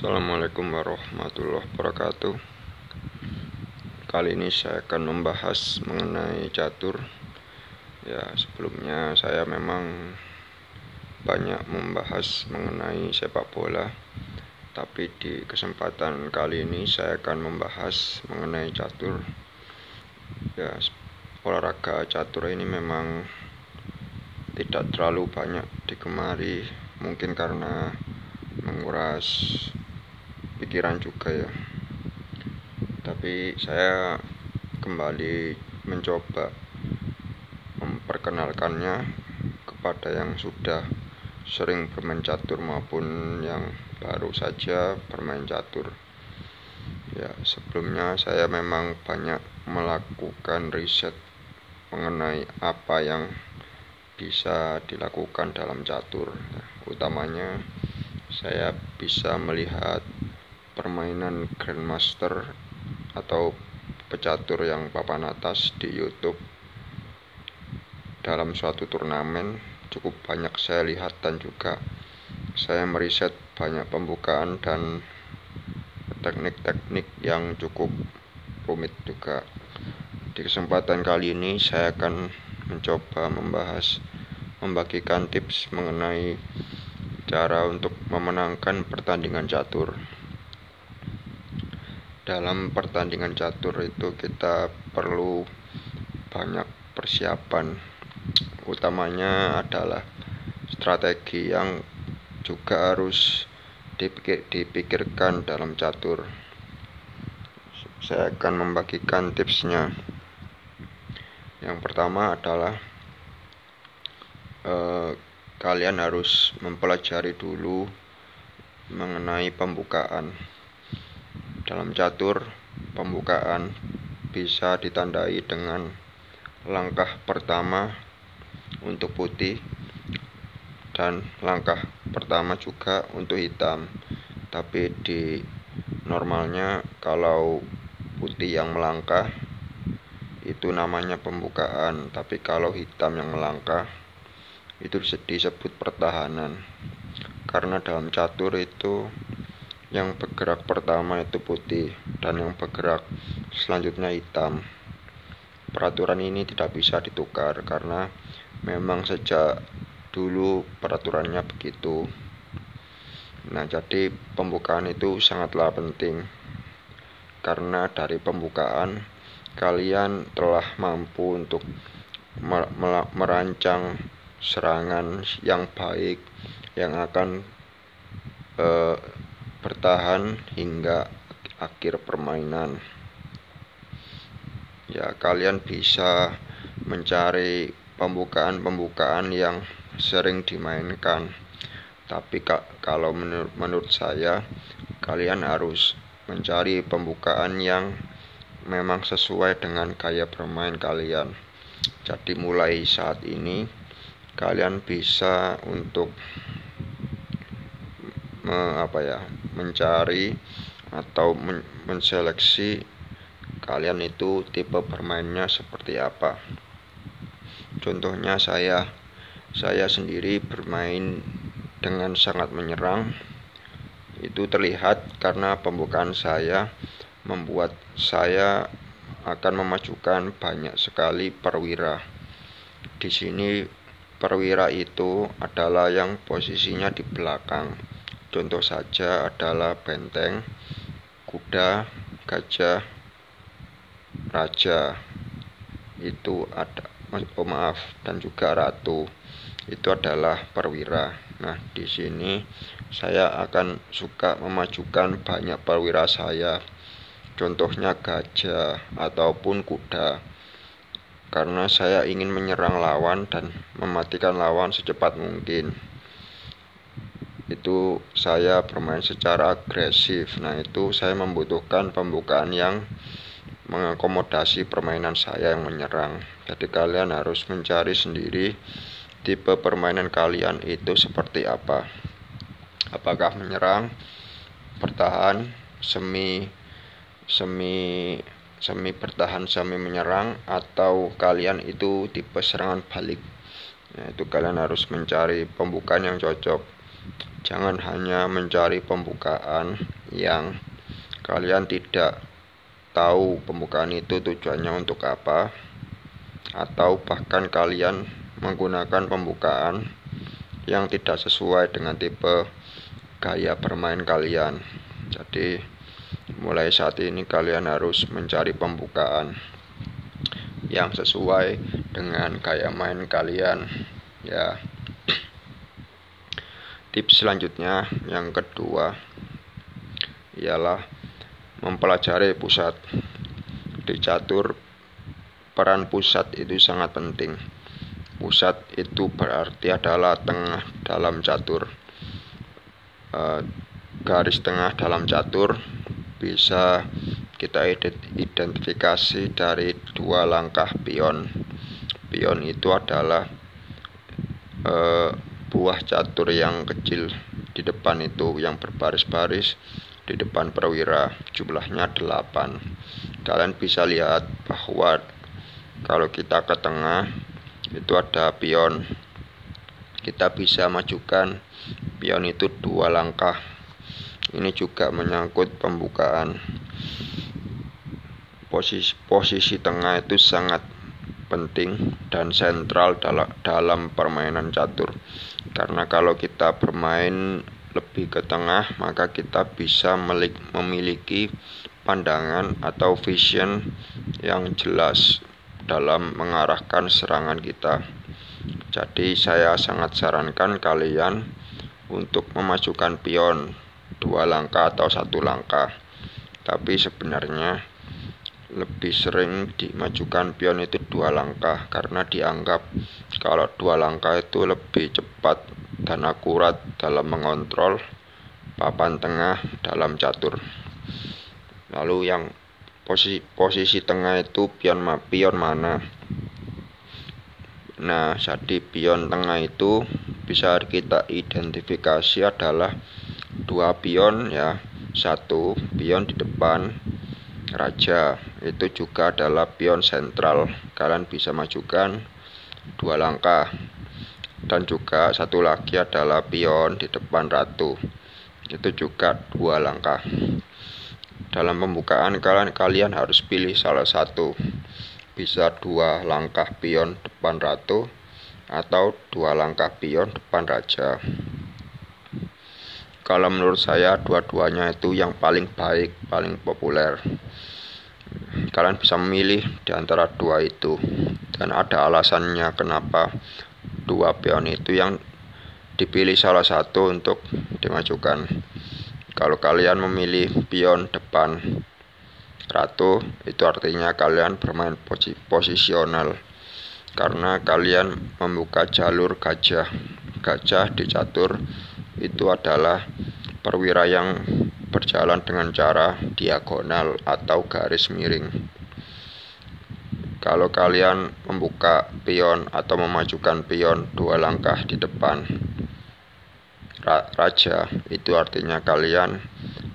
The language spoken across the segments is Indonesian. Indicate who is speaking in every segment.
Speaker 1: Assalamualaikum warahmatullahi wabarakatuh. Kali ini saya akan membahas mengenai catur. Ya, sebelumnya saya memang banyak membahas mengenai sepak bola, tapi di kesempatan kali ini saya akan membahas mengenai catur. Ya, olahraga catur ini memang tidak terlalu banyak digemari, mungkin karena menguras pikiran juga ya. Tapi saya kembali mencoba memperkenalkannya kepada yang sudah sering bermain catur maupun yang baru saja bermain catur. Ya sebelumnya saya memang banyak melakukan riset mengenai apa yang bisa dilakukan dalam catur. Utamanya saya bisa melihat permainan Grandmaster atau pecatur yang papan atas di YouTube. Dalam suatu turnamen cukup banyak saya lihat dan juga saya meriset banyak pembukaan dan teknik-teknik yang cukup rumit juga. Di kesempatan kali ini saya akan mencoba membahas membagikan tips mengenai cara untuk memenangkan pertandingan catur dalam pertandingan catur itu kita perlu banyak persiapan. Utamanya adalah strategi yang juga harus dipikir, dipikirkan dalam catur. Saya akan membagikan tipsnya. Yang pertama adalah eh, kalian harus mempelajari dulu mengenai pembukaan dalam catur, pembukaan bisa ditandai dengan langkah pertama untuk putih dan langkah pertama juga untuk hitam. Tapi di normalnya kalau putih yang melangkah itu namanya pembukaan, tapi kalau hitam yang melangkah itu disebut pertahanan. Karena dalam catur itu yang bergerak pertama itu putih dan yang bergerak selanjutnya hitam. Peraturan ini tidak bisa ditukar karena memang sejak dulu peraturannya begitu. Nah, jadi pembukaan itu sangatlah penting karena dari pembukaan kalian telah mampu untuk merancang serangan yang baik yang akan eh, bertahan hingga akhir permainan. Ya, kalian bisa mencari pembukaan-pembukaan yang sering dimainkan. Tapi kalau menur menurut saya, kalian harus mencari pembukaan yang memang sesuai dengan gaya bermain kalian. Jadi mulai saat ini kalian bisa untuk me, apa ya mencari atau men menseleksi kalian itu tipe bermainnya seperti apa. Contohnya saya saya sendiri bermain dengan sangat menyerang. Itu terlihat karena pembukaan saya membuat saya akan memajukan banyak sekali perwira. Di sini perwira itu adalah yang posisinya di belakang Contoh saja adalah benteng, kuda, gajah, raja. Itu ada oh maaf dan juga ratu. Itu adalah perwira. Nah, di sini saya akan suka memajukan banyak perwira saya. Contohnya gajah ataupun kuda. Karena saya ingin menyerang lawan dan mematikan lawan secepat mungkin itu saya bermain secara agresif. Nah, itu saya membutuhkan pembukaan yang mengakomodasi permainan saya yang menyerang. Jadi kalian harus mencari sendiri tipe permainan kalian itu seperti apa. Apakah menyerang, bertahan, semi semi semi bertahan semi menyerang atau kalian itu tipe serangan balik. Nah, itu kalian harus mencari pembukaan yang cocok Jangan hanya mencari pembukaan yang kalian tidak tahu pembukaan itu tujuannya untuk apa atau bahkan kalian menggunakan pembukaan yang tidak sesuai dengan tipe gaya bermain kalian. Jadi mulai saat ini kalian harus mencari pembukaan yang sesuai dengan gaya main kalian ya Tips selanjutnya yang kedua ialah mempelajari pusat. Di catur peran pusat itu sangat penting. Pusat itu berarti adalah tengah dalam catur. E, garis tengah dalam catur bisa kita identifikasi dari dua langkah pion. Pion itu adalah e, buah catur yang kecil di depan itu yang berbaris-baris di depan perwira. Jumlahnya 8 kalian bisa lihat bahwa kalau kita ke tengah itu ada pion. Kita bisa majukan pion itu dua langkah. Ini juga menyangkut pembukaan. Posisi posisi tengah itu sangat penting dan sentral dalam, dalam permainan catur. Karena kalau kita bermain lebih ke tengah, maka kita bisa memiliki pandangan atau vision yang jelas dalam mengarahkan serangan kita. Jadi saya sangat sarankan kalian untuk memajukan pion dua langkah atau satu langkah. Tapi sebenarnya lebih sering dimajukan pion itu dua langkah karena dianggap kalau dua langkah itu lebih cepat dan akurat dalam mengontrol papan tengah dalam catur. Lalu yang posisi posisi tengah itu pion ma, pion mana? Nah, jadi pion tengah itu bisa kita identifikasi adalah dua pion ya. Satu pion di depan raja itu juga adalah pion sentral kalian bisa majukan dua langkah. Dan juga satu lagi adalah pion di depan ratu. Itu juga dua langkah. Dalam pembukaan kalian kalian harus pilih salah satu. Bisa dua langkah pion depan ratu atau dua langkah pion depan raja. Kalau menurut saya dua-duanya itu yang paling baik paling populer. Kalian bisa memilih di antara dua itu dan ada alasannya kenapa dua pion itu yang dipilih salah satu untuk dimajukan. Kalau kalian memilih pion depan ratu itu artinya kalian bermain posisional. Karena kalian membuka jalur gajah. Gajah di catur itu adalah perwira yang berjalan dengan cara diagonal atau garis miring. Kalau kalian membuka pion atau memajukan pion dua langkah di depan raja, itu artinya kalian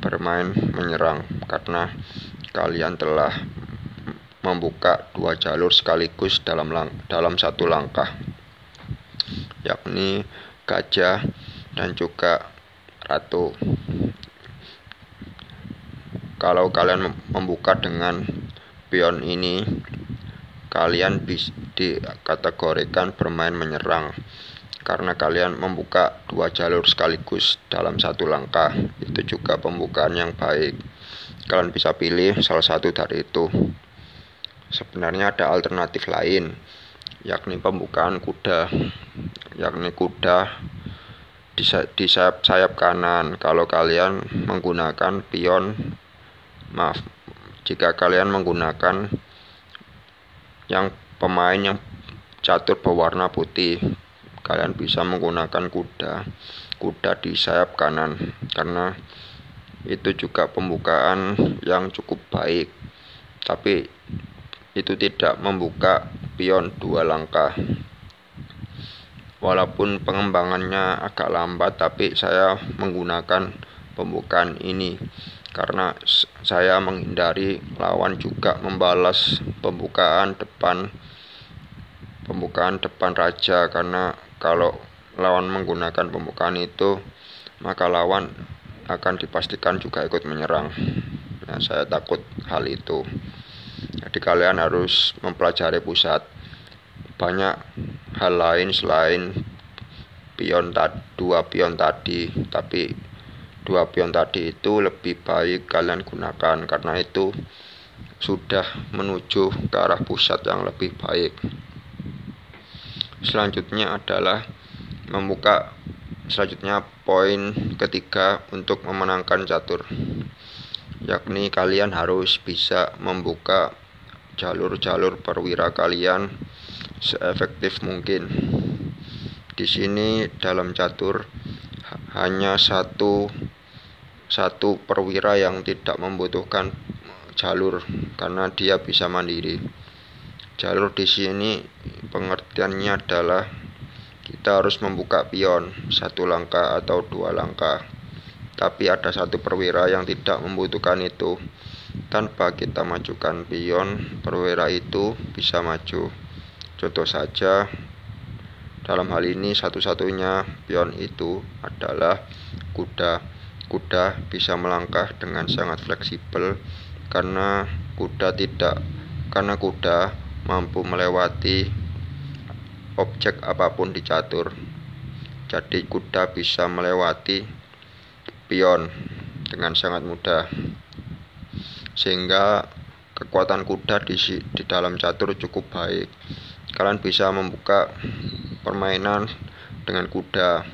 Speaker 1: bermain menyerang karena kalian telah membuka dua jalur sekaligus dalam lang dalam satu langkah, yakni gajah dan juga ratu. Kalau kalian membuka dengan pion ini kalian bisa dikategorikan bermain menyerang. Karena kalian membuka dua jalur sekaligus dalam satu langkah itu juga pembukaan yang baik. Kalian bisa pilih salah satu dari itu. Sebenarnya ada alternatif lain yakni pembukaan kuda yakni kuda di sayap, sayap kanan. Kalau kalian menggunakan pion maaf jika kalian menggunakan yang pemain yang catur berwarna putih. Kalian bisa menggunakan kuda. Kuda di sayap kanan. Karena itu juga pembukaan yang cukup baik. Tapi itu tidak membuka pion dua langkah. Walaupun pengembangannya agak lambat tapi saya menggunakan pembukaan ini karena saya menghindari lawan juga membalas pembukaan depan pembukaan depan raja. Karena kalau lawan menggunakan pembukaan itu maka lawan akan dipastikan juga ikut menyerang. Nah, saya takut hal itu. Jadi kalian harus mempelajari pusat. Banyak hal lain selain pion dua pion tadi tapi dua pion tadi itu lebih baik kalian gunakan karena itu sudah menuju ke arah pusat yang lebih baik. Selanjutnya adalah membuka selanjutnya poin ketiga untuk memenangkan catur yakni kalian harus bisa membuka jalur-jalur perwira kalian seefektif mungkin. Di sini dalam catur hanya satu satu perwira yang tidak membutuhkan jalur karena dia bisa mandiri. Jalur di sini pengertiannya adalah kita harus membuka pion satu langkah atau dua langkah. Tapi ada satu perwira yang tidak membutuhkan itu. Tanpa kita majukan pion, perwira itu bisa maju. Contoh saja, dalam hal ini satu-satunya pion itu adalah kuda. Kuda bisa melangkah dengan sangat fleksibel karena kuda tidak karena kuda mampu melewati objek apa pun di catur. Jadi kuda bisa melewati pion dengan sangat mudah. Sehingga kekuatan kuda di, di dalam catur cukup baik. Kalian bisa membuka permainan dengan kuda.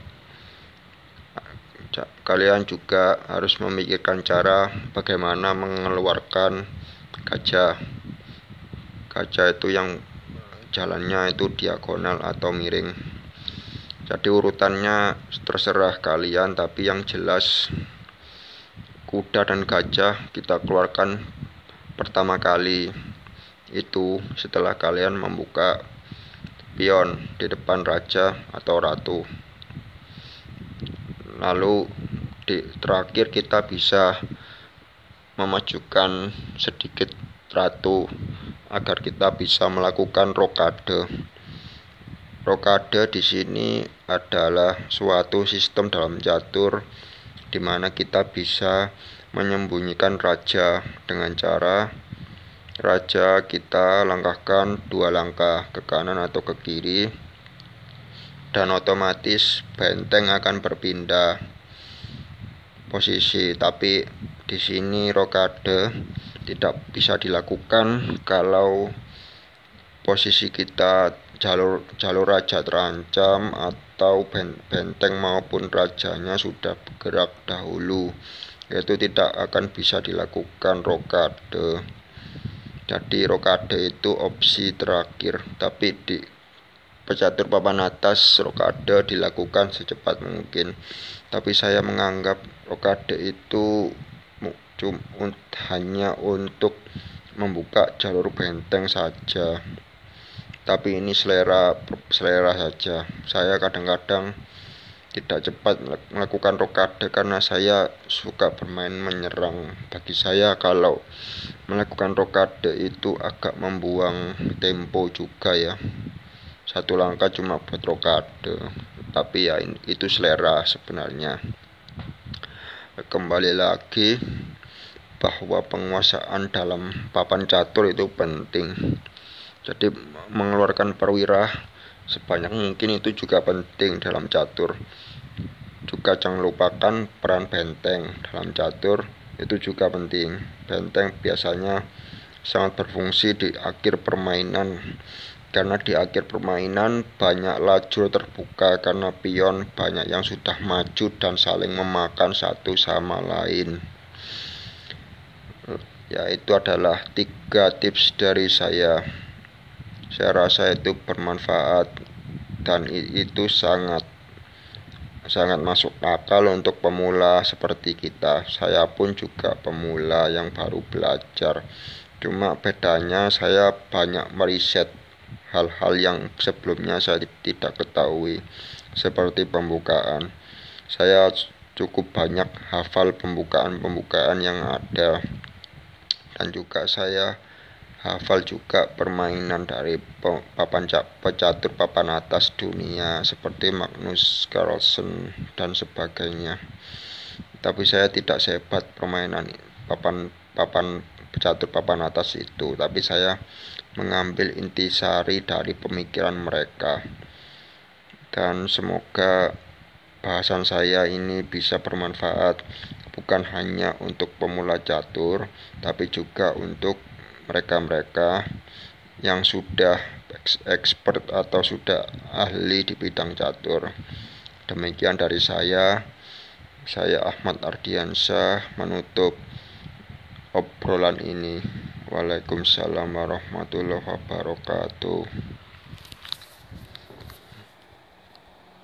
Speaker 1: Kalian juga harus memikirkan cara bagaimana mengeluarkan gajah. Gajah itu yang jalannya itu diagonal atau miring. Jadi urutannya terserah kalian, tapi yang jelas kuda dan gajah kita keluarkan pertama kali itu setelah kalian membuka pion di depan raja atau ratu. Lalu di terakhir kita bisa memajukan sedikit ratu agar kita bisa melakukan rokade. Rokade di sini adalah suatu sistem dalam catur di mana kita bisa menyembunyikan raja dengan cara raja kita langkahkan dua langkah ke kanan atau ke kiri. Dan otomatis benteng akan berpindah posisi. Tapi di sini rokade tidak bisa dilakukan kalau posisi kita jalur jalur raja terancam atau benteng maupun rajanya sudah bergerak dahulu. Yaitu tidak akan bisa dilakukan rokade jadi rokade itu opsi terakhir, tapi di pecatur papan atas rokade dilakukan secepat mungkin. Tapi saya menganggap rokade itu hanya untuk membuka jalur benteng saja. Tapi ini selera selera saja. Saya kadang-kadang tidak cepat melakukan rokade karena saya suka bermain menyerang. Bagi saya kalau melakukan rokade itu agak membuang tempo juga ya. Satu langkah cuma buat rokade. Tapi ya itu selera sebenarnya. Kembali lagi bahwa penguasaan dalam papan catur itu penting. Jadi mengeluarkan perwira sebanyak mungkin itu juga penting dalam catur. Juga jangan lupakan peran benteng dalam catur itu juga penting. Benteng biasanya sangat berfungsi di akhir permainan. Karena di akhir permainan banyak lajur terbuka karena pion banyak yang sudah maju dan saling memakan satu sama lain. Ya itu adalah tiga tips dari saya saya rasa itu bermanfaat dan itu sangat sangat masuk akal untuk pemula seperti kita. Saya pun juga pemula yang baru belajar. Cuma bedanya saya banyak meriset hal-hal yang sebelumnya saya tidak ketahui seperti pembukaan. Saya cukup banyak hafal pembukaan-pembukaan yang ada dan juga saya hafal juga permainan dari papan pecatur papan atas dunia seperti Magnus Carlsen dan sebagainya. Tapi saya tidak sehebat permainan papan papan pecatur papan atas itu, tapi saya mengambil intisari dari pemikiran mereka. Dan semoga bahasan saya ini bisa bermanfaat bukan hanya untuk pemula catur, tapi juga untuk mereka-mereka yang sudah expert atau sudah ahli di bidang catur. Demikian dari saya. Saya Ahmad Ardiansyah menutup obrolan ini. Waalaikumsalam warahmatullahi wabarakatuh.